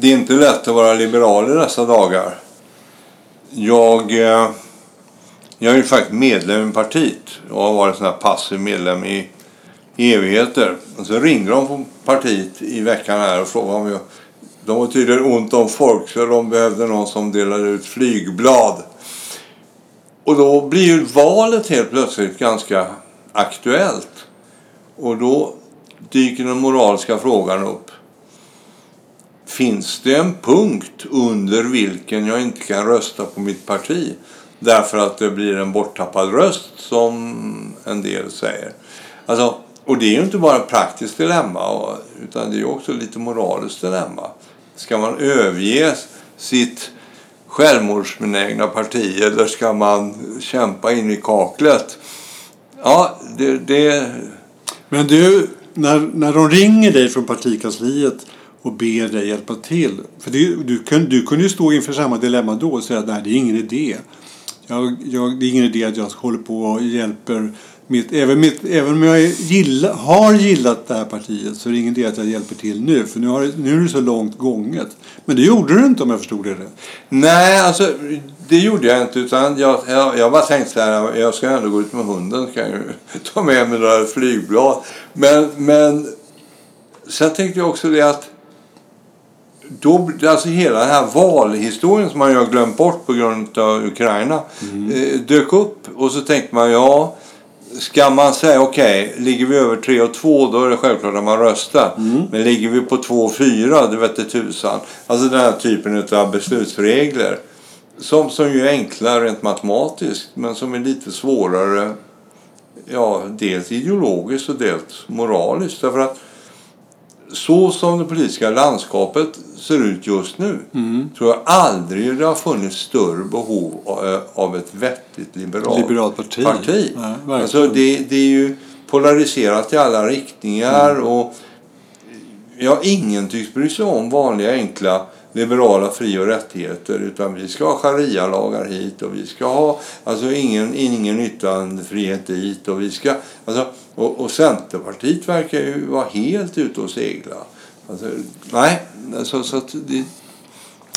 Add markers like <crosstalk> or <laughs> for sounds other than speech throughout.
Det är inte lätt att vara liberal i dessa dagar. Jag, eh, jag är ju faktiskt medlem i partiet och har varit sån här passiv medlem i, i evigheter. Och så ringde de på partiet i veckan här och frågade om jag... De var tydligen ont om folk så de behövde någon som delade ut flygblad. Och då blir ju valet helt plötsligt ganska aktuellt. Och då dyker den moraliska frågan upp. Finns det en punkt under vilken jag inte kan rösta på mitt parti därför att det blir en borttappad röst som en del säger? Alltså, och det är ju inte bara ett praktiskt dilemma utan det är också lite moraliskt dilemma. Ska man överge sitt självmordsbenägna parti eller ska man kämpa in i kaklet? Ja, det... det... Men du, när, när de ringer dig från partikansliet och ber dig hjälpa till. För det, du, kun, du kunde ju stå inför samma dilemma då och säga att nej, det är ingen idé. Jag, jag, det är ingen idé att jag håller på och hjälper mitt, även, mitt, även om jag gilla, har gillat det här partiet så är det ingen idé att jag hjälper till nu. För nu, har, nu är det så långt gånget. Men det gjorde du inte om jag förstod det rätt. Nej, alltså det gjorde jag inte. Utan jag, jag, jag bara tänkte så här, jag ska ändå gå ut med hunden. Så kan jag ta med mig några flygblad. Men, men sen tänkte jag också det att då, alltså hela den här valhistorien som man ju har glömt bort på grund av Ukraina mm. eh, dök upp. Och så tänkte man, ja, ska man säga okej, okay, ligger vi över 3 och 2 då är det självklart att man röstar. Mm. Men ligger vi på 2 och 4, det tusan. Alltså den här typen av beslutsregler. Som, som ju är enkla rent matematiskt men som är lite svårare. Ja, dels ideologiskt och dels moraliskt. Därför att så som det politiska landskapet ser ut just nu mm. tror jag aldrig det har funnits större behov av ett vettigt liberalt, liberalt parti. parti. Ja, alltså det, det är ju polariserat i alla riktningar mm. och ja, ingen tycks bry sig om vanliga enkla liberala fri och rättigheter utan vi ska ha sharia-lagar hit och vi ska ha alltså ingen, ingen yttrandefrihet dit och vi ska alltså, och, och Centerpartiet verkar ju vara helt ute och segla. Alltså, nej, alltså, så att det...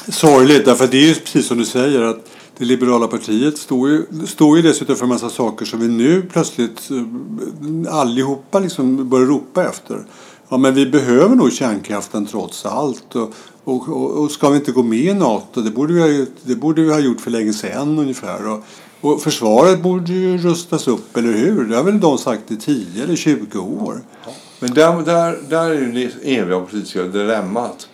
Sorgligt, därför att det är ju precis som du säger att det liberala partiet står ju, står ju dessutom för en massa saker som vi nu plötsligt eh, allihopa liksom börjar ropa efter. Ja, men vi behöver nog kärnkraften trots allt. Och, och, och, och ska vi inte gå med i NATO? Det borde vi ha, det borde vi ha gjort för länge sedan ungefär. Och, och försvaret borde ju rustas upp, eller hur? Det har väl de sagt i 10 eller 20 år. Men där, där, där är ju det eviga politiska dilemmat.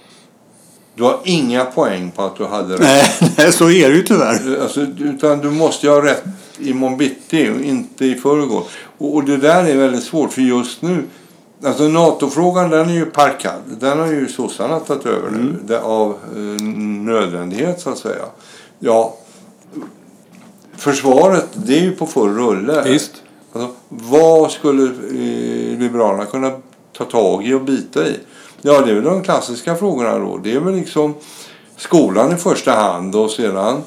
Du har inga poäng på att du hade rätt. Nej, <laughs> nej så är det ju tyvärr. Alltså, utan du måste ju ha rätt imorgon bitti och inte i förrgår. Och, och det där är väldigt svårt för just nu Alltså NATO-frågan den är ju parkad. Den har ju sossarna tagit över nu. Mm. Av eh, nödvändighet så att säga. Ja, försvaret det är ju på full rulle. Visst. Alltså, vad skulle eh, Liberalerna kunna ta tag i och bita i? Ja, det är väl de klassiska frågorna då. Det är väl liksom skolan i första hand och sedan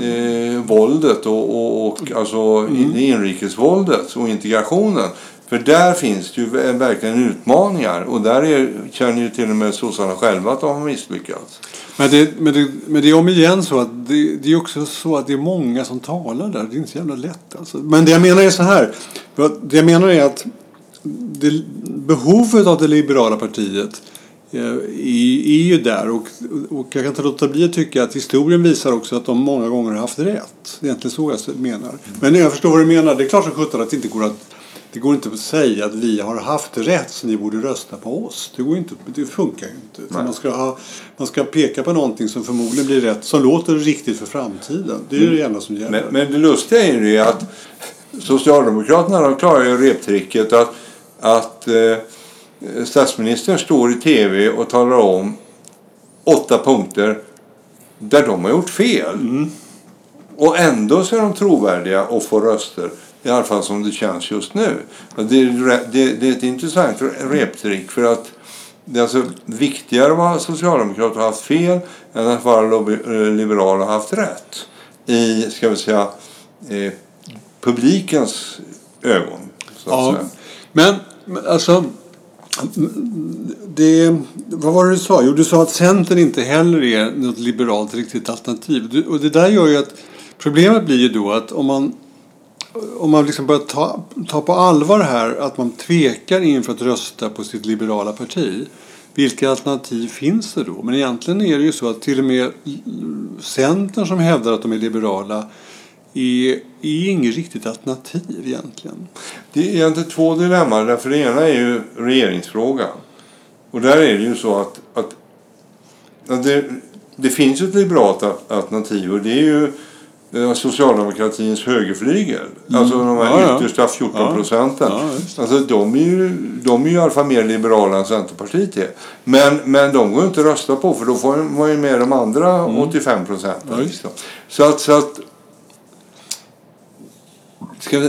eh, våldet och, och, och alltså mm. inrikesvåldet och integrationen. För där finns det ju verkligen utmaningar och där är, känner ju till och med sossarna själva att de har misslyckats. Men det, men det, men det är om igen så att det, det, är också så att det är många som talar där. Det är inte så jävla lätt alltså. Men det jag menar är så här. Det jag menar är att det, behovet av det liberala partiet eh, är, är ju där och, och jag kan inte låta bli att tycka att historien visar också att de många gånger har haft rätt. Det är egentligen så jag menar. Men jag förstår vad du menar. Det är klart som sjutton att det inte går att det går inte att säga att vi har haft rätt så ni borde rösta på oss. Det, går inte, det funkar ju inte. Man ska, ha, man ska peka på någonting som förmodligen blir rätt, som låter riktigt för framtiden. Det är mm. det enda som gäller. Men, men det lustiga är ju att Socialdemokraterna de klarar ju reptricket att, att eh, statsministern står i tv och talar om åtta punkter där de har gjort fel. Mm. Och ändå så är de trovärdiga och får röster. I alla fall som det känns just nu. Det är, det, det är ett intressant reptrick för att det är alltså viktigare att vara socialdemokrat och haft fel än att vara liberal och haft rätt. I, ska vi säga, eh, publikens ögon. ja, men alltså Det, vad var det du sa? Jo, du sa att Centern inte heller är något liberalt riktigt alternativ. Och det där gör ju att problemet blir ju då att om man om man liksom börjar ta, ta på allvar här att man tvekar inför att rösta på sitt liberala parti. Vilka alternativ finns det då? Men egentligen är det ju så att till och med Centern som hävdar att de är liberala är, är inget riktigt alternativ egentligen. Det är egentligen två dilemman. Därför det ena är ju regeringsfrågan. Och där är det ju så att, att, att det, det finns ju ett liberalt alternativ och det är ju socialdemokratins högerflygel. Mm. Alltså de här ja, yttersta 14 procenten. Ja, alltså de är, ju, de är ju i alla fall mer liberala än Centerpartiet är. Men, men de går inte att rösta på för då får man ju med de andra mm. 85 procenten. Ja, så att, så att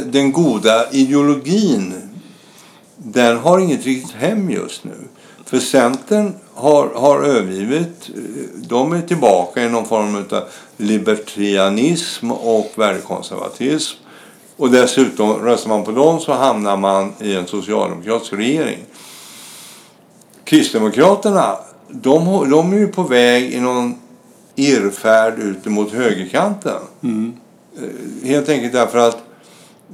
den goda ideologin den har inget riktigt hem just nu. För Centern har, har övergivit, de är tillbaka i någon form av libertarianism och värdekonservatism. Och dessutom, röstar man på dem så hamnar man i en socialdemokratisk regering. Kristdemokraterna, de, de är ju på väg i någon irrfärd ut mot högerkanten. Mm. Eh, helt enkelt därför att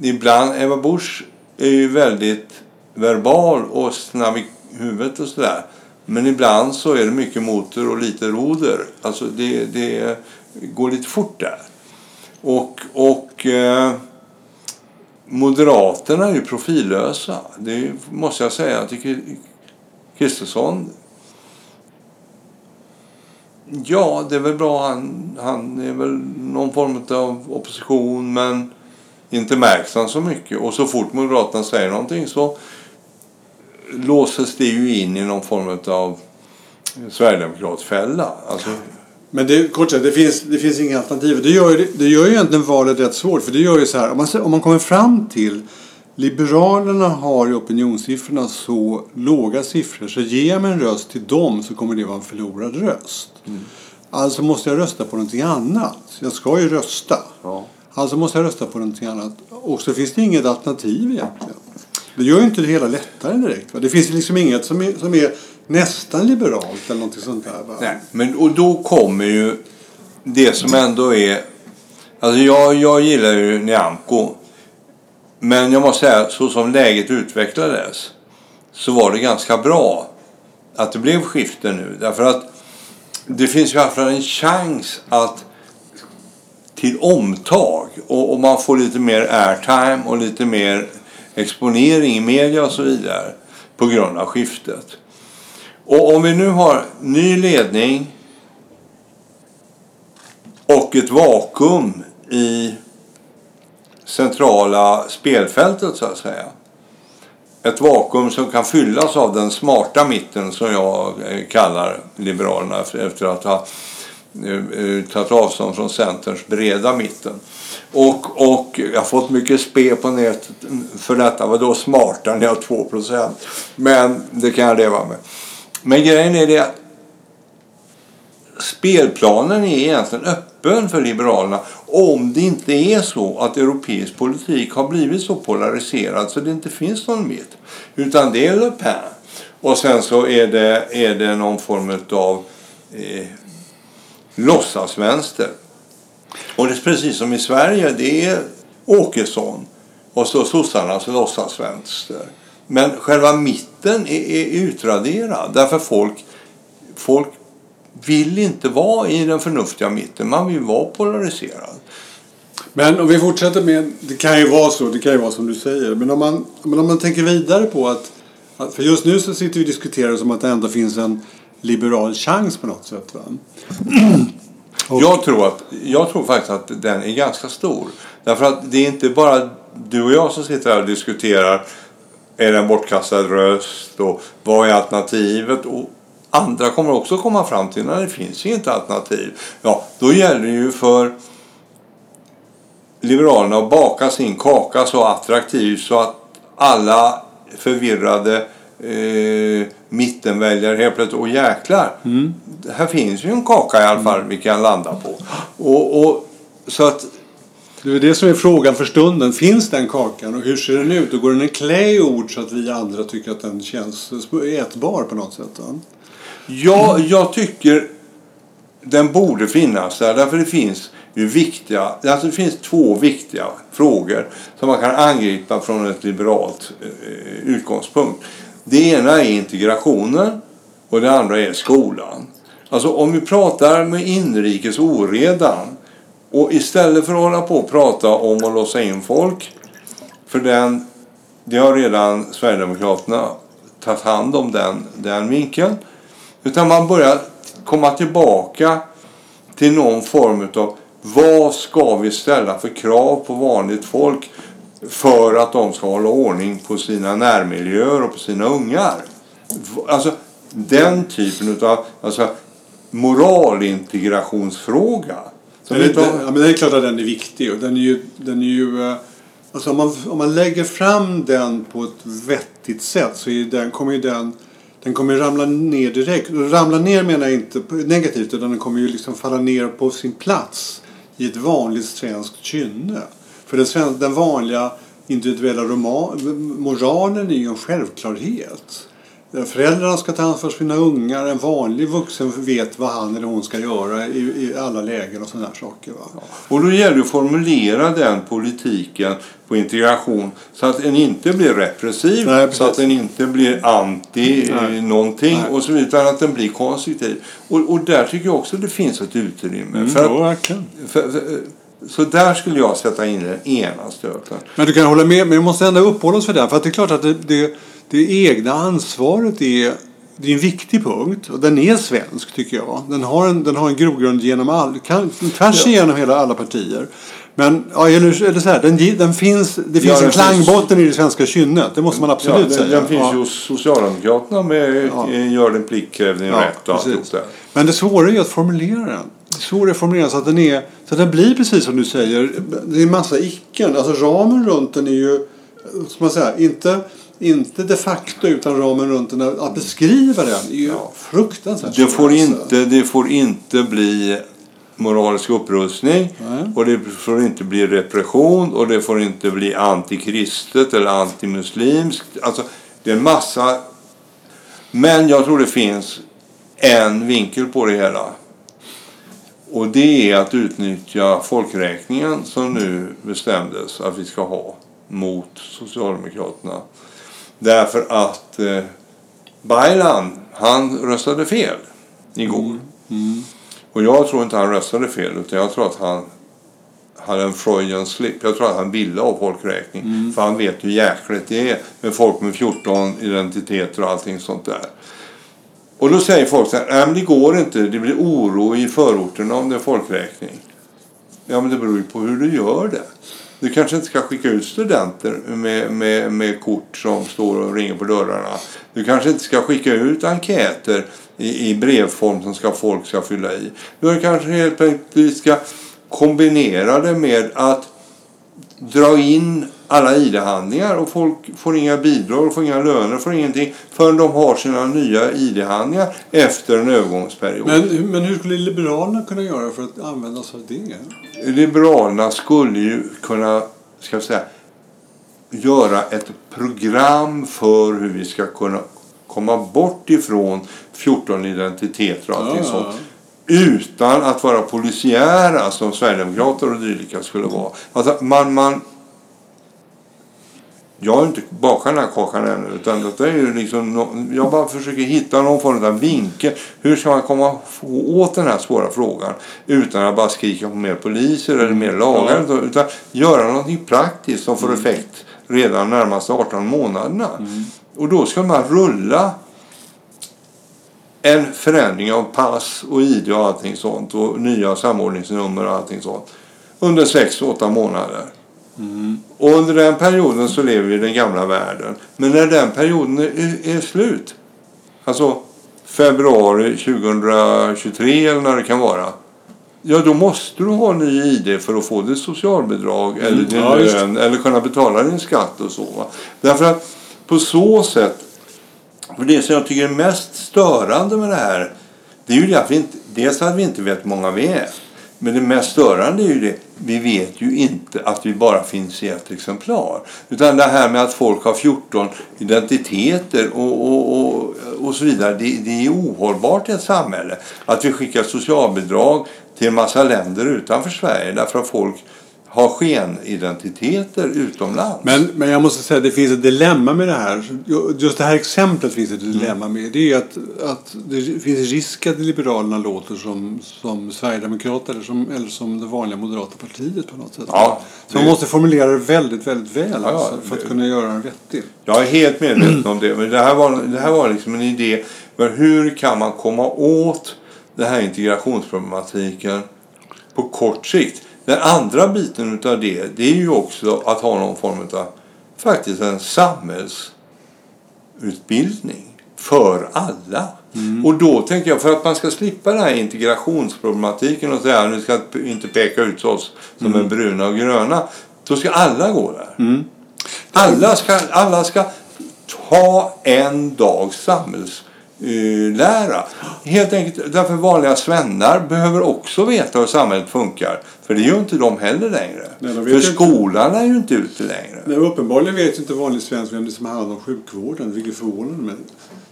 ibland, Eva Busch är ju väldigt verbal och snabb i huvudet och sådär. Men ibland så är det mycket motor och lite roder. Alltså det, det går lite fort där. Och, och eh, Moderaterna är ju profillösa. Det måste jag säga. till Kristersson Ja, det är väl bra. Han, han är väl någon form av opposition men inte märks han så mycket. Och så fort Moderaterna säger någonting så låses det ju in i någon form av Sverigedemokratfälla. Alltså... Men det, kort sagt, det finns, det finns inga alternativ. Det gör, det gör ju egentligen valet rätt svårt. För det gör ju så här, om man, om man kommer fram till Liberalerna har i opinionssiffrorna så låga siffror så ger man en röst till dem så kommer det vara en förlorad röst. Mm. Alltså måste jag rösta på någonting annat. Jag ska ju rösta. Ja. Alltså måste jag rösta på någonting annat. Och så finns det inget alternativ egentligen. Det gör ju inte det hela lättare direkt. Va? Det finns liksom inget som är, som är nästan liberalt eller någonting sånt där. Va? Nej, men och då kommer ju det som ändå är... Alltså jag, jag gillar ju Nyamko. Men jag måste säga, så som läget utvecklades så var det ganska bra att det blev skifte nu. Därför att det finns ju i alla fall en chans att till omtag och, och man får lite mer airtime och lite mer exponering i media och så vidare på grund av skiftet. Och om vi nu har ny ledning och ett vakuum i centrala spelfältet så att säga. Ett vakuum som kan fyllas av den smarta mitten som jag eh, kallar Liberalerna efter att ha eh, eh, tagit avstånd från Centerns breda mitten. Och, och jag har fått mycket spe på nätet för detta. Vadå smartare när jag har 2 Men det kan jag leva med. Men grejen är det att spelplanen är egentligen öppen för Liberalerna om det inte är så att europeisk politik har blivit så polariserad så det inte finns någon mitt. Utan det är Le Pen. Och sen så är det, är det någon form av eh, låtsasvänster. Och det är precis som i Sverige, det är Åkesson och så sossarnas låtsasvänster. Men själva mitten är, är utraderad därför folk, folk vill inte vara i den förnuftiga mitten. Man vill vara polariserad. Men om vi fortsätter med, det kan ju vara så, det kan ju vara som du säger. Men om man, men om man tänker vidare på att, för just nu så sitter vi och diskuterar som att det ändå finns en liberal chans på något sätt. Va? Jag, tror att, jag tror faktiskt att den är ganska stor. Därför att det är inte bara du och jag som sitter här och diskuterar är det en bortkastad röst och vad är alternativet? Och andra kommer också komma fram till när det finns inte alternativ. Ja, då gäller det ju för Liberalerna att baka sin kaka så attraktiv så att alla förvirrade eh, mittenväljare helt plötsligt, och jäklar, mm. här finns ju en kaka i alla fall vi kan landa på. Och, och, så att Det är det som är frågan för stunden. Finns den kakan och hur ser den ut? Och går den i klä i ord så att vi andra tycker att den känns ätbar på något sätt? Va? Ja, jag tycker den borde finnas där. Därför det finns ju viktiga, alltså det finns två viktiga frågor som man kan angripa från ett liberalt eh, utgångspunkt. Det ena är integrationen och det andra är skolan. Alltså om vi pratar med inrikes oredan och istället för att hålla på och prata om att låsa in folk, för den, det har redan Sverigedemokraterna tagit hand om den, den vinkeln. Utan man börjar komma tillbaka till någon form av vad ska vi ställa för krav på vanligt folk för att de ska hålla ordning på sina närmiljöer och på sina ungar. Alltså den typen av alltså, moralintegrationsfråga. Men det, det, ja, men det är klart att den är viktig. Och den är ju, den är ju, eh, alltså om, man, om man lägger fram den på ett vettigt sätt så är den, kommer ju den den kommer ramla ner direkt. Ramla ner menar jag inte negativt utan den kommer ju liksom falla ner på sin plats i ett vanligt svenskt kynne. För den, sven den vanliga individuella moralen är ju en självklarhet. Föräldrarna ska ta ansvar för sina ungar. En vanlig vuxen vet vad han eller hon ska göra i, i alla lägen och sådana saker. Va? Och då gäller det att formulera den politiken på integration så att den inte blir repressiv, Nej, så att den inte blir anti Nej. någonting Nej. och så vidare, utan att den blir konstruktiv. Och, och där tycker jag också att det finns ett utrymme. Mm, för, att, för, för, så där skulle jag sätta in den ena stöten. Men du kan hålla med, men vi måste ändå uppehålla oss för det. För att det är klart att det, det det egna ansvaret är, det är en viktig punkt och den är svensk tycker jag. Den har en, den har en grogrund genom all, tvärs igenom hela alla partier. Men ja, eller, eller så här, den, den finns, det finns ja, en klangbotten finns, i det svenska kynnet. Det måste man absolut ja, den, säga. Den finns ja. ju hos Socialdemokraterna med ja. gör den plikt, kräv din ja, rätt och allt det. Men det svåra är ju att formulera den. Att formulera så att den är så att den blir precis som du säger. Det är en massa icken. Alltså ramen runt den är ju, ska man säga, inte inte de facto utan ramen runt den. Att beskriva den är ju ja. fruktansvärt det får, inte, det får inte bli moralisk upprustning Nej. och det får inte bli repression och det får inte bli antikristet eller antimuslimskt. Alltså, det är en massa... Men jag tror det finns en vinkel på det hela. Och det är att utnyttja folkräkningen som nu bestämdes att vi ska ha mot Socialdemokraterna. Därför att eh, Baylan, han röstade fel igår. Mm. Mm. Och jag tror inte han röstade fel utan jag tror att han hade en Freudian slip. Jag tror att han ville ha folkräkning. Mm. För han vet hur jäkligt det är med folk med 14 identiteter och allting sånt där. Och då säger folk så här, nej men det går inte, det blir oro i förorterna om det är folkräkning. Ja men det beror ju på hur du gör det. Du kanske inte ska skicka ut studenter med, med, med kort som står och ringer på dörrarna. Du kanske inte ska skicka ut enkäter i, i brevform som ska, folk ska fylla i. Du kanske helt enkelt ska kombinera det med att dra in alla ID-handlingar och folk får inga bidrag, får inga löner, får ingenting förrän de har sina nya ID-handlingar efter en övergångsperiod. Men, men hur skulle Liberalerna kunna göra för att använda sig av det? Liberalerna skulle ju kunna, ska jag säga, göra ett program för hur vi ska kunna komma bort ifrån 14 identiteter och allting ja. sånt utan att vara polisiära som Sverigedemokrater och dylika skulle vara. Alltså man, man jag har inte bakat den här kakan ännu. Utan det är ju liksom, jag bara försöker hitta någon form av vinkel. Hur ska man komma åt den här svåra frågan utan att bara skrika på mer poliser eller mer lagar. Ja. Utan göra någonting praktiskt som får mm. effekt redan närmaste 18 månaderna. Mm. Och då ska man rulla en förändring av pass och ID och allting sånt och nya samordningsnummer och allting sånt under 6-8 månader. Mm. Och under den perioden så lever vi i den gamla världen. Men när den perioden är, är slut, alltså februari 2023 eller när det kan vara. Ja, då måste du ha ny ID för att få ditt socialbidrag mm. eller din ja, lön eller kunna betala din skatt och så. Va? Därför att på så sätt, för det som jag tycker är mest störande med det här, det är ju det att vi inte, dels att vi inte vet hur många vi är. Men det mest störande är ju det, vi vet ju inte att vi bara finns i ett exemplar. Utan det här med att folk har 14 identiteter och, och, och, och så vidare, det, det är ohållbart i ett samhälle. Att vi skickar socialbidrag till en massa länder utanför Sverige därför att folk har skenidentiteter utomlands. Men, men jag måste säga att det finns ett dilemma med det här. Just det här exemplet finns ett dilemma med. Det är att, att det finns risk att Liberalerna låter som, som Sverigedemokraterna eller som, eller som det vanliga moderata partiet på något sätt. Ja, Så man måste formulera det väldigt, väldigt väl Ja, alltså, för att kunna göra den vettig. Jag är helt medveten om det. Men det här var, det här var liksom en idé. Men hur kan man komma åt den här integrationsproblematiken på kort sikt? Den andra biten utav det, det är ju också att ha någon form av faktiskt en samhällsutbildning för alla. Och då tänker jag, för att man ska slippa den här integrationsproblematiken och säga nu ska inte peka ut oss som en bruna och gröna. Då ska alla gå där. Alla ska, alla ska ta en dags samhällslära. Helt enkelt därför vanliga svennar behöver också veta hur samhället funkar. För det gör inte de heller längre. Nej, de För ju inte. skolan är ju inte ute längre. Nej, uppenbarligen vet inte vanlig svensk vem det är som har hand om sjukvården, vilket förvånar mig.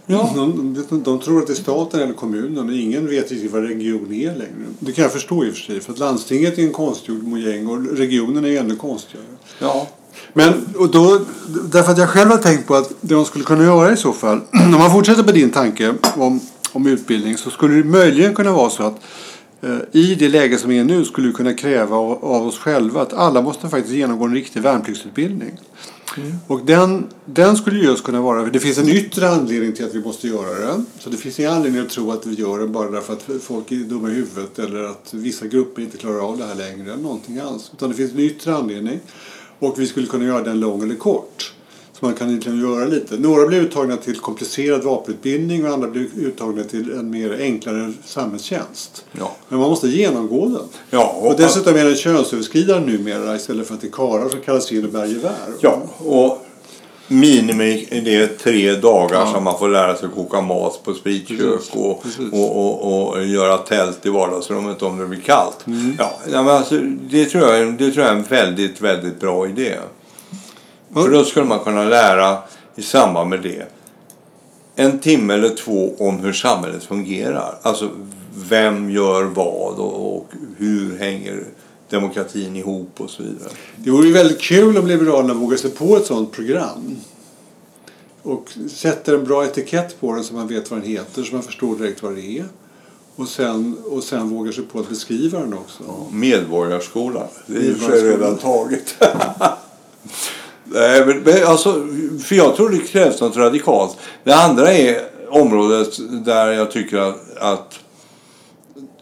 Ja. De, de, de tror att det är staten eller kommunen och ingen vet riktigt vad region är längre. Det kan jag förstå i och för sig, för att landstinget är en konstgjord mojäng och regionen är ännu konstigare. Ja. Men och då, därför att jag själv har tänkt på att det de skulle kunna göra i så fall, <clears throat> om man fortsätter på din tanke om, om utbildning så skulle det möjligen kunna vara så att eh, i det läge som är nu skulle vi kunna kräva av, av oss själva att alla måste faktiskt genomgå en riktig värnpliktsutbildning. Och den, den skulle just kunna vara, det finns en yttre anledning till att vi måste göra det. Så det finns ingen anledning att tro att vi gör det bara därför att folk är dumma i huvudet eller att vissa grupper inte klarar av det här längre. eller Någonting alls. Utan det finns en yttre anledning. Och vi skulle kunna göra den lång eller kort. Så man kan egentligen göra lite. Några blir uttagna till komplicerad vapenutbildning och andra blir uttagna till en mer enklare samhällstjänst. Ja. Men man måste genomgå den. Ja, Och dessutom är den könsöverskridande numera istället för att det är karlar som kallas in och bär gevär. Ja, och minimi det är tre dagar Ja. som man får lära sig koka mat på spritkök och, och, och, och göra tält i vardagsrummet om det blir kallt. Mm. Ja, men alltså, det, tror jag, det tror jag är en väldigt, väldigt bra idé. Ja. För då skulle man kunna lära i samband med det en timme eller två om hur samhället fungerar. Alltså vem gör vad och, och hur hänger demokratin ihop och så vidare. Det vore ju väldigt kul om Liberalerna vågar sig på ett sådant program. Och sätter en bra etikett på den så man vet vad den heter, så man förstår direkt vad det är. Och sen, och sen vågar sig på att beskriva den också. Medborgarskolan. Det är Medborgarskolan. redan taget. <laughs> Nej, men alltså, för jag tror det krävs något radikalt. Det andra är området där jag tycker att, att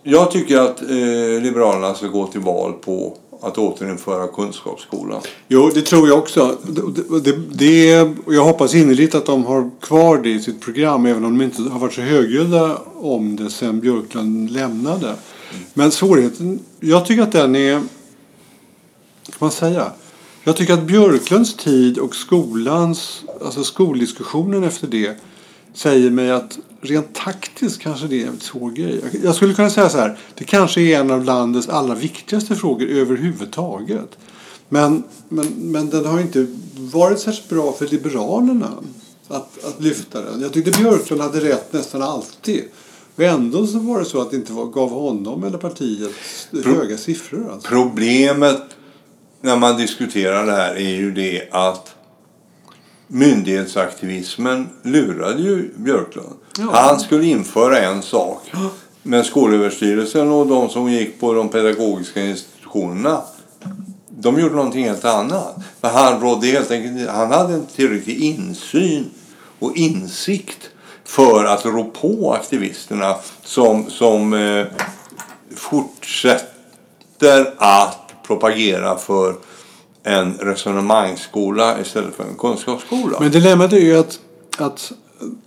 jag tycker att eh, Liberalerna ska gå till val på att återinföra kunskapsskolan. Jo, det tror jag också. Det, det, det, jag hoppas innerligt att de har kvar det i sitt program även om de inte har varit så högljudda om det sen Björklund lämnade. Men svårigheten, jag tycker att den är, kan man säga, jag tycker att Björklunds tid och skolans, alltså skoldiskussionen efter det säger mig att rent taktiskt kanske det är en svår grej. Jag- skulle kunna säga så här, det kanske är en av landets allra viktigaste frågor överhuvudtaget. Men, men, men den har inte varit särskilt bra för Liberalerna att, att lyfta den. Jag tyckte Björklund hade rätt nästan alltid. Och ändå så var det så att det inte var, gav honom eller partiet höga siffror. Alltså. Problemet när man diskuterar det här är ju det att myndighetsaktivismen lurade ju Björklund. Ja. Han skulle införa en sak. Men Skolöverstyrelsen och de som gick på de pedagogiska institutionerna de gjorde någonting helt annat. För han, rådde helt enkelt, han hade inte tillräcklig insyn och insikt för att rå på aktivisterna som, som eh, fortsätter att propagera för en resonemangsskola istället för en kunskapsskola. Men dilemmat är ju att, att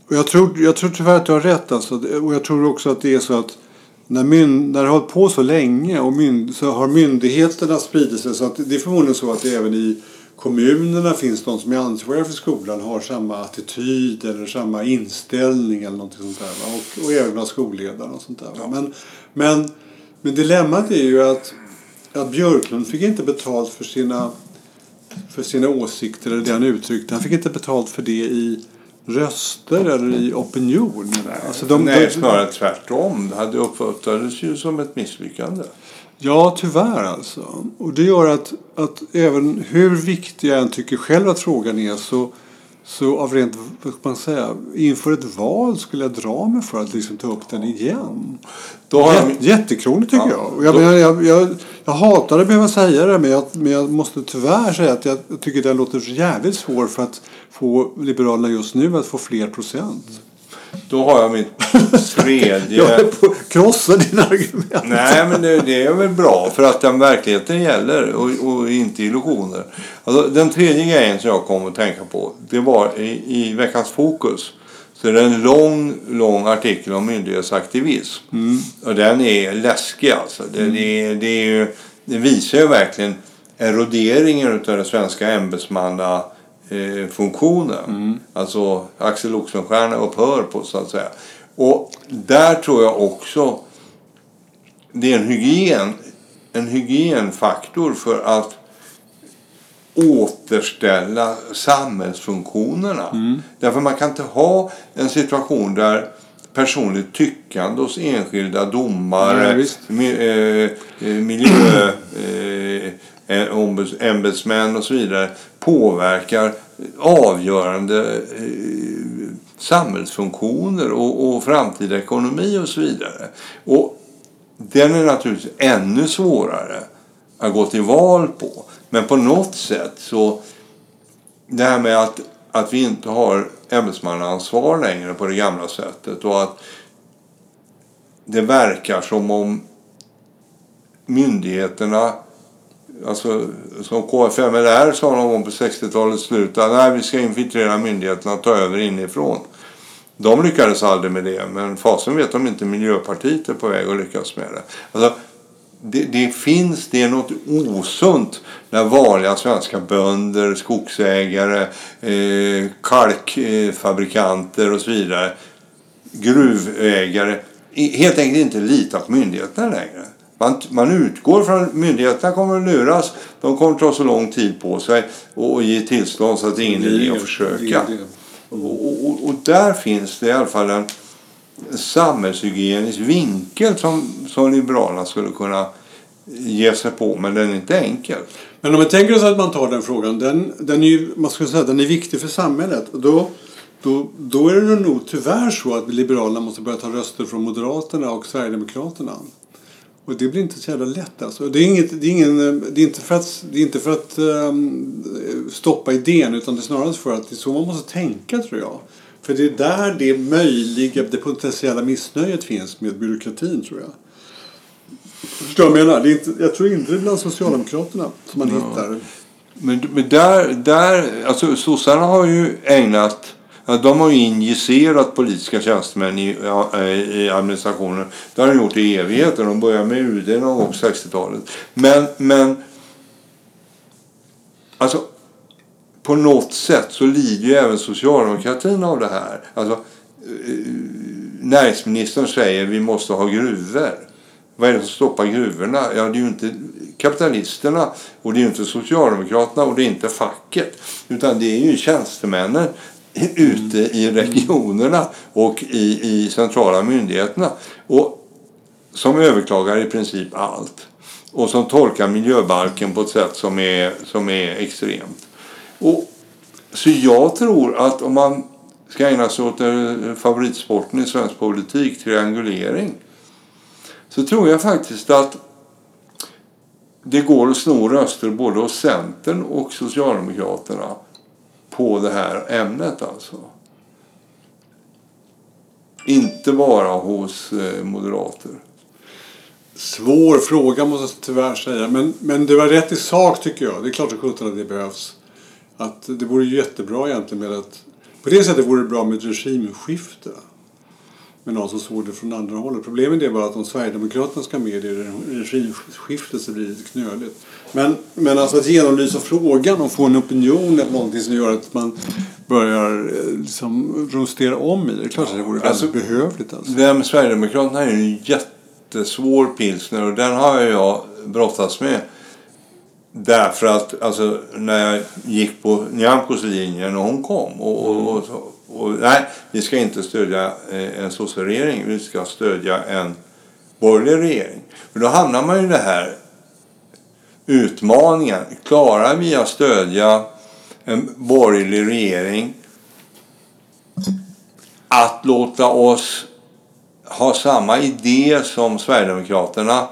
och jag, tror, jag tror tyvärr att du har rätt. Alltså, och jag tror också att det är så att när, myn, när det har hållit på så länge och myn, så har myndigheterna spridit sig. Så att det är förmodligen så att det även i kommunerna finns de som är ansvariga för skolan har samma attityd eller samma inställning eller någonting sånt där. Och, och även bland skolledarna och sånt där. Va? Men, men Men dilemmat är ju att, att Björklund fick inte betalt för sina, för sina åsikter eller det han uttryckte. Han fick inte betalt för det i röster eller i opinion. Alltså de, Nej, de, snarare tvärtom. Det hade uppfattades ju som ett misslyckande. Ja, tyvärr alltså. Och det gör att, att även hur viktig jag än tycker själv att frågan är så så av rent, vad ska man säga, inför ett val skulle jag dra mig för att liksom ta upp den igen. Då har jag... Jättekrångligt tycker ja, jag. Jag, då... jag, jag, jag, hatar att behöva säga det men jag, men jag måste tyvärr säga att jag tycker den låter jävligt svår för att få Liberalerna just nu att få fler procent. Då har jag mitt tredje... jag är på krossa dina argument. Nej, men det, det, är väl bra för att den verkligheten gäller och, och, inte illusioner. Alltså, den tredje grejen som jag kom att tänka på det var i, i veckans Fokus. Så är det en lång, lång artikel om myndighetsaktivism. Mm. Och den är läskig alltså. Det, mm. det, det, är ju, det visar ju verkligen eroderingen av det svenska ämbetsmanna eh, funktionen. Mm. Alltså Axel Oxenstierna upphör på så att säga. Och där tror jag också det är en hygien, en hygienfaktor för att återställa samhällsfunktionerna. Mm. Därför man kan inte ha en situation där personligt tyckande hos enskilda domare, Nej, eh, eh, Eh, ämbetsmän och så vidare påverkar avgörande eh, samhällsfunktioner och, och framtida ekonomi och så vidare. Och den är naturligtvis ännu svårare att gå till val på. Men på något sätt så det här med att, att vi inte har ämbetsmannaansvar längre på det gamla sättet och att det verkar som om myndigheterna Alltså, som KFMLR sa någon gång på 60-talets slut att nej, vi ska infiltrera myndigheterna och ta över inifrån. De lyckades aldrig med det, men fasen vet om inte Miljöpartiet är på väg att lyckas med det. Alltså, det, det, finns, det är något osunt när vanliga svenska bönder, skogsägare, eh, kalkfabrikanter och så vidare, gruvägare, helt enkelt inte litar på myndigheterna längre. Man, man utgår från att myndigheterna kommer att luras. De kommer att ta så lång tid på sig och, och ge tillstånd så att det är ingen idé att försöka. Och, och, och, där finns det i alla fall en samhällshygienisk vinkel som, som Liberalerna skulle kunna ge sig på, men den är inte enkel. Men om man tänker sig att man tar den frågan, den, den, är, ju, man skulle säga, den är viktig för samhället. Då, då, då är det nog tyvärr så att Liberalerna måste börja ta röster från Moderaterna och Sverigedemokraterna. Och det blir inte så jävla lätt alltså. Det är, inget, det är, ingen, det är inte för att, det är inte för att um, stoppa idén utan det är snarare för att det är så man måste tänka tror jag. För det är där det möjliga, det potentiella missnöjet finns med byråkratin tror jag. Förstår du vad jag menar? Det är inte, jag tror inte det är bland Socialdemokraterna som man ja. hittar. Men, men där, där, alltså sossarna har ju ägnat de har ju injicerat politiska tjänstemän i, eh, i administrationen. Det har de gjort i evigheter. De började med UD någon gång på 60-talet. Men, men alltså, på något sätt så lider ju även socialdemokratin av det här. Alltså, eh, näringsministern säger att vi måste ha gruvor. Vad är det som stoppar gruvorna? Ja, det är ju inte kapitalisterna och det är ju inte Socialdemokraterna och det är inte facket. Utan det är ju tjänstemännen ute i regionerna och i, i centrala myndigheterna. Och som överklagar i princip allt. Och som tolkar miljöbalken på ett sätt som är, som är extremt. Och, så jag tror att om man ska ägna sig åt eh, favoritsporten i svensk politik, triangulering, så tror jag faktiskt att det går att sno röster både hos Centern och Socialdemokraterna på det här ämnet alltså. Inte bara hos eh, moderater. Svår fråga måste jag tyvärr säga. Men, men det var rätt i sak tycker jag. Det är klart att att det behövs. Att det vore jättebra egentligen med att... På det sättet vore det bra med ett regimskifte med någon som såg det från andra hållet. Problemet är bara att om Sverigedemokraterna ska med i regimskiftet så blir det lite knöligt. Men, men alltså att genomlysa frågan och få en opinion eller någonting som gör att man börjar eh, liksom rustera om i det. Det är klart att det vore alltså, väldigt behövligt. Alltså. Vem Sverigedemokraterna är ju en jättesvår pilsner och den har jag brottats med. Därför att alltså, när jag gick på Nyamkos linje när hon kom och, och, och, och, nej, vi ska inte stödja eh, en socialregering, vi ska stödja en borgerlig regering. För då hamnar man ju i det här utmaningen. Klarar vi att stödja en borgerlig regering att låta oss ha samma idé som Sverigedemokraterna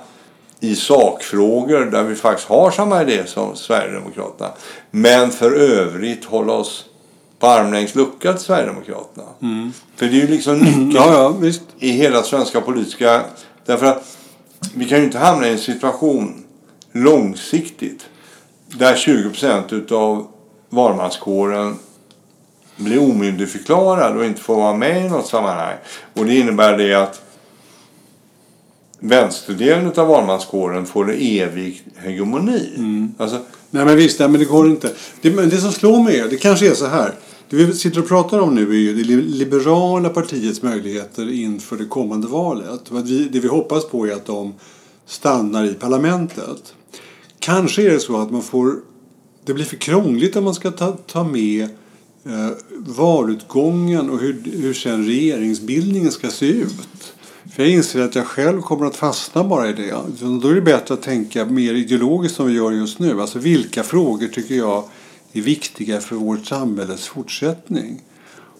i sakfrågor där vi faktiskt har samma idé som Sverigedemokraterna. Men för övrigt hålla oss på armlängds lucka till Sverigedemokraterna. Mm. För det är ju liksom nyckeln ja, ja, i hela svenska politiska... Därför att vi kan ju inte hamna i en situation långsiktigt där 20 procent utav valmanskåren blir omyndigförklarad och inte får vara med i något sammanhang. Och det innebär det att vänsterdelen av valmanskåren får evig hegemoni. Mm. Alltså, nej men visst, nej, men det går inte. Det, men det som slår mig är, det kanske är så här. Det vi sitter och pratar om nu är ju det liberala partiets möjligheter inför det kommande valet. Det vi hoppas på är att de stannar i parlamentet. Kanske är det så att man får... Det blir för krångligt om man ska ta, ta med eh, valutgången och hur, hur sen regeringsbildningen ska se ut. För jag inser att jag själv kommer att fastna bara i det. Då är det bättre att tänka mer ideologiskt som vi gör just nu. Alltså vilka frågor tycker jag är viktiga för vårt samhälles fortsättning?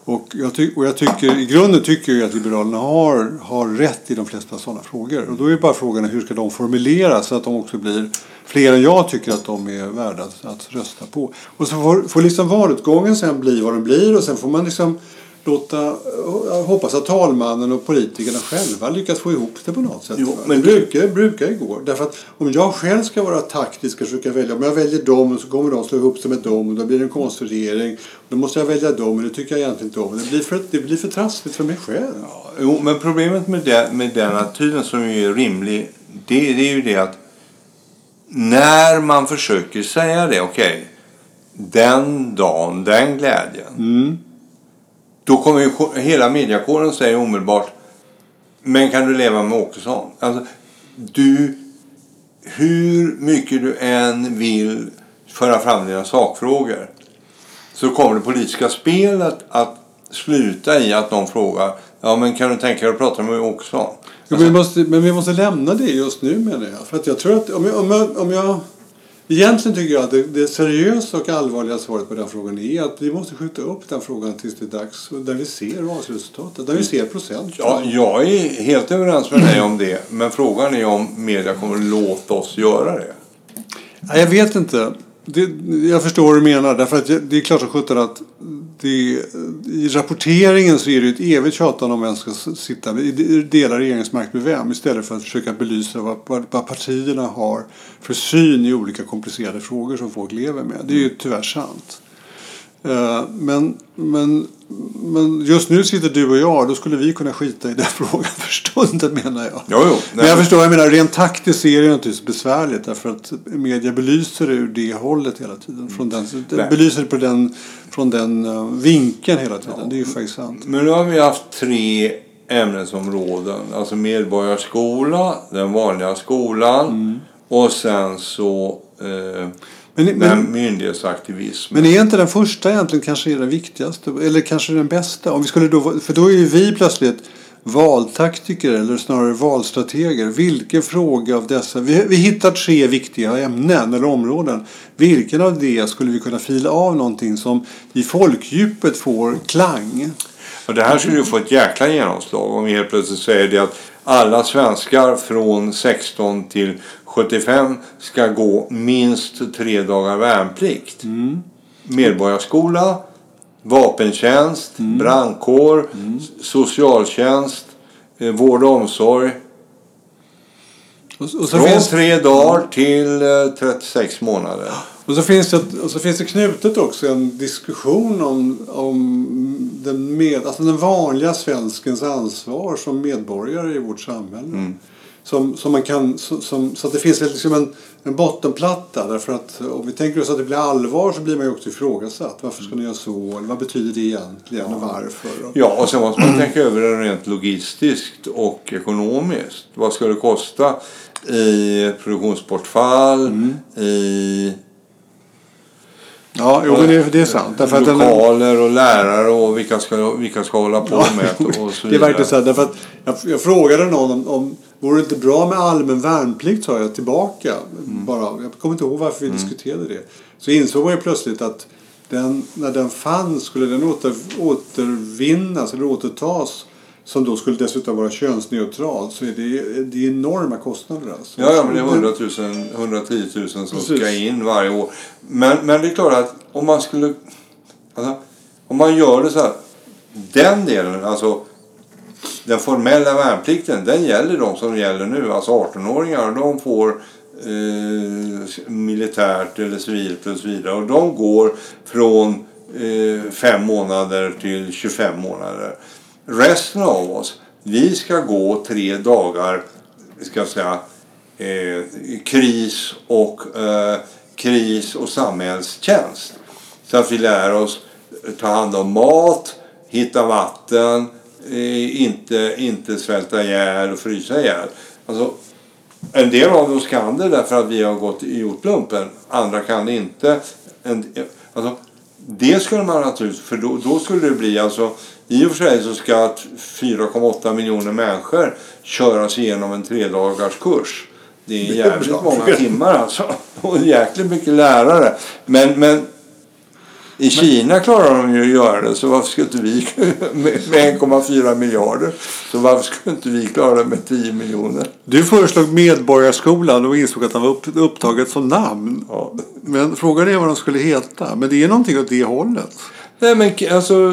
Och jag, ty och jag tycker, i grunden tycker jag att Liberalerna har, har rätt i de flesta sådana frågor. Och då är bara frågan hur ska de formuleras så att de också blir fler än jag tycker att de är värda att, att rösta på. Och så får, får liksom valutgången sen bli vad den blir och sen får man liksom låta, jag hoppas att talmannen och politikerna själva lyckas få ihop det på något sätt. Jo, men det brukar, brukar ju gå. Därför att om jag själv ska vara taktisk och försöka välja, om jag väljer dem så kommer de slå ihop sig med dem och då blir det en konstruering. Då måste jag välja dem och det tycker jag egentligen inte om. Det blir för, det blir för trassligt för mig själv. Ja, jo, men problemet med, det, med den attityden som är rimlig, det, det är ju det att när man försöker säga det, okej, okay, den dagen, den glädjen. Mm då kommer ju hela mediakåren säga omedelbart Men kan du leva med Åkesson? Alltså, du, hur mycket du än vill föra fram dina sakfrågor så kommer det politiska spelet att sluta i att någon frågar Ja men kan du tänka dig att prata med Åkesson? Alltså, men, vi måste, men vi måste lämna det just nu menar jag. För att jag tror att om jag, om jag, om jag Egentligen tycker jag att det, det seriösa och allvarliga svaret på den frågan är att vi måste skjuta upp den frågan tills det är dags. Där vi ser valresultatet, där vi ser procent. Ja, jag är helt överens med dig om det. Men frågan är om media kommer att låta oss göra det. jag vet inte. Det, jag förstår vad du menar. Därför att det är klart som sjutton att det, i rapporteringen så är det ett evigt tjatande om vem ska sitta, dela regeringsmakt med vem istället för att försöka belysa vad, vad partierna har för syn i olika komplicerade frågor som folk lever med. Det är ju tyvärr sant. Eh, men, men, men just nu sitter du och jag, då skulle vi kunna skita i den <laughs> frågan för stunden menar jag. Jo, jo. Men jag förstår, jag menar rent taktiskt är det naturligtvis besvärligt därför att media belyser det ur det hållet hela tiden. Från den, belyser det på den, från den uh, vinkeln hela tiden. Ja. Det är ju faktiskt sant. Men nu har vi haft tre ämnesområden. Alltså medborgarskola, den vanliga skolan mm. och sen så eh, men, men, myndighetsaktivism. Men är inte den första egentligen kanske den viktigaste? Eller kanske den bästa? Om vi skulle då, för då är ju vi plötsligt valtaktiker eller snarare valstrateger. Vilken fråga av dessa? Vi, vi hittar tre viktiga ämnen eller områden. Vilken av det skulle vi kunna fila av någonting som i folkdjupet får klang? Och det här skulle ju få ett jäkla genomslag om vi helt plötsligt säger det att alla svenskar från 16 till 75 ska gå minst tre dagar värnplikt. Mm. Medborgarskola, vapentjänst, mm. brandkår, mm. socialtjänst, eh, vård och omsorg. Och, och Från finns... tre dagar till eh, 36 månader. Och så, finns det, och så finns det knutet också en diskussion om, om den, med, alltså den vanliga svenskens ansvar som medborgare i vårt samhälle. Mm som, som man kan, som, så att det finns liksom en, en bottenplatta. Därför att om vi tänker oss att det blir allvar så blir man ju också ifrågasatt. Varför ska ni göra så? Eller vad betyder det egentligen och varför? Ja, och sen måste man tänka över det rent logistiskt och ekonomiskt. Vad ska det kosta i produktionsbortfall, Mm. i Ja, jo, men det, det är sant. Därför den, lokaler och lärare och vilka ska, vilka ska hålla på med och så <laughs> det är verkligen så här, därför att jag, jag frågade någon om, om vore det inte bra med allmän värnplikt sa jag tillbaka. Mm. Bara, jag kommer inte ihåg varför vi diskuterade det. Så insåg man ju plötsligt att den, när den fanns skulle den åter, återvinnas eller återtas som då skulle dessutom vara könsneutral så är det, det är enorma kostnader. Alltså. Ja, ja, men det är 100 000, 110 000 som Precis. ska in varje år. Men, men det är klart att om man skulle... Alltså, om man gör det så här. Den delen, alltså den formella värnplikten, den gäller de som gäller nu. Alltså 18-åringar, de får eh, militärt eller civilt och så vidare. Och de går från eh, fem månader till 25 månader. Resten av oss, vi ska gå tre dagar, ska jag säga, eh, kris och eh, kris och samhällstjänst. Så att vi lär oss eh, ta hand om mat, hitta vatten, eh, inte, inte svälta ihjäl och frysa ihjäl. Alltså, en del av oss kan det därför att vi har gått gjort lumpen. Andra kan det inte. En, alltså, det skulle man naturligtvis, för då, då skulle det bli alltså i och för sig så ska att 4,8 miljoner människor köras igenom en tredagars kurs. Det är jävligt många timmar alltså. Och jäkligt mycket lärare. Men, men i Kina klarar de ju att göra det, så varför skulle inte vi <laughs> med med 1,4 miljarder? Så varför skulle inte vi klara det med 10 miljoner? Du föreslog Medborgarskolan och insåg att den var upp, upptaget som namn. Ja. Men frågan är vad de skulle heta. Men det är någonting åt det hållet. Nej men alltså,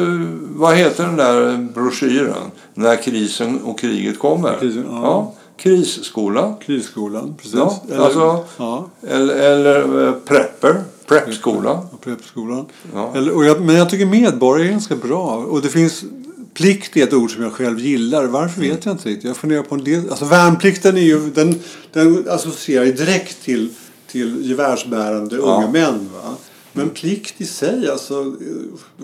vad heter den där broschyren? När krisen och kriget kommer? Krisen, ja. ja. Krisskola. Krisskolan, precis. Ja, alltså- ja, Eller, eller eh, prepper. Preppskola. Preppskolan. Ja. Eller, och jag, men jag tycker medborgare är ganska bra. Och det finns plikt är ett ord som jag själv gillar. Varför vet jag inte riktigt. Jag funderar på en del. Alltså värnplikten är ju, den, den associerar ju direkt till, till gevärsbärande Ja. unga män. Va? Men plikt i sig, alltså.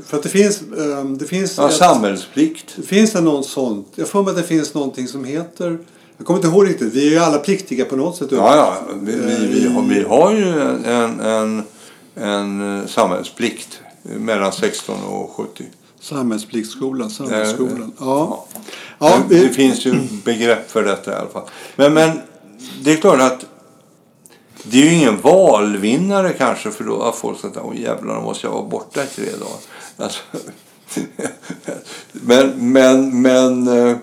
För att det finns, eh, det finns Ja, ett- samhällsplikt. Det finns det någon sånt? Jag får mig att det finns någonting som heter... Jag kommer inte ihåg riktigt. Vi är ju alla pliktiga på något sätt. Ja, ja. Vi, vi, vi, har, vi har ju en, en, en, eh, samhällsplikt mellan 16 och 70. Samhällspliktsskolan, samhällsskolan. Ja. Ja. Ja, Men det vi, finns ju begrepp för detta i alla fall. Men, men det är klart att det är ju ingen valvinnare kanske för då har folk sagt åh jävlar, då måste jag vara borta i tre dagar. Alltså, <laughs> men, men, men eh,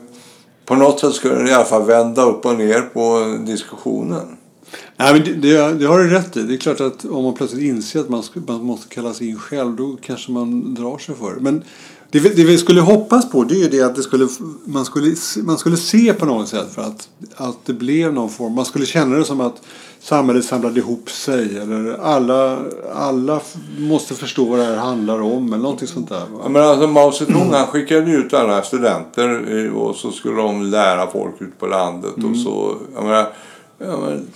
på något sätt skulle det i alla fall vända upp och ner på diskussionen. Nej, men det, det, det har du rätt i. Det är klart att om man plötsligt inser att man, man måste kallas in själv då kanske man drar sig för det. Men det, vi- det vi skulle hoppas på det är ju det att det skulle, man, skulle, man skulle se på något sätt för att, att det blev någon form. Man skulle känna det som att samhället samlade ihop sig. Eller alla, alla måste förstå vad det här handlar om. Eller någonting sånt där. Ja, men alltså Mao Zedong han skickade ut alla studenter eh, och så skulle de lära folk ut på landet. Och så, jag menar, ja, men,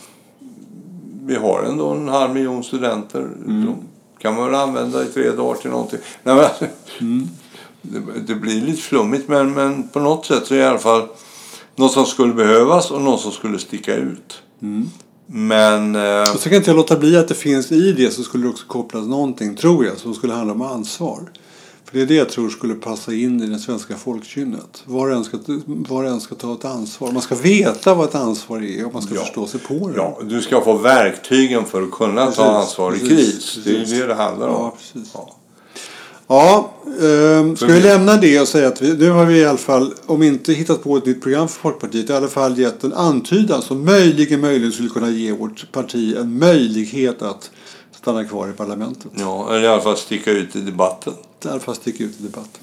vi har ändå en halv miljon studenter. De kan man väl använda i tre dagar till någonting. Nej, men, alltså, <laughs> det, det blir lite flummigt men, men på något sätt så är det i alla fall något som skulle behövas och något som skulle sticka ut. Men... Eh, Och så kan inte jag låta bli att det finns i det så skulle det också kopplas någonting, tror jag, som skulle handla om ansvar. För det är det jag tror skulle passa in i det svenska folkkynnet. Var och en ska, var och en ska ta ett ansvar. Man ska veta vad ett ansvar är och man ska Ja. förstå sig på det. ja, du ska få verktygen för att kunna Precis, ta ansvar i precis, kris. Det är precis. det det handlar om. Ja, precis. Ja. Ja, ehm, ska vi- lämna det och säga att vi, nu har vi i alla fall, om inte hittat på ett nytt program för Folkpartiet, i alla fall gett en antydan som möjligen, möjligen skulle kunna ge vårt parti en möjlighet att stanna kvar i parlamentet. Ja, eller i alla fall sticka ut i debatten där för att sticka ut i debatten.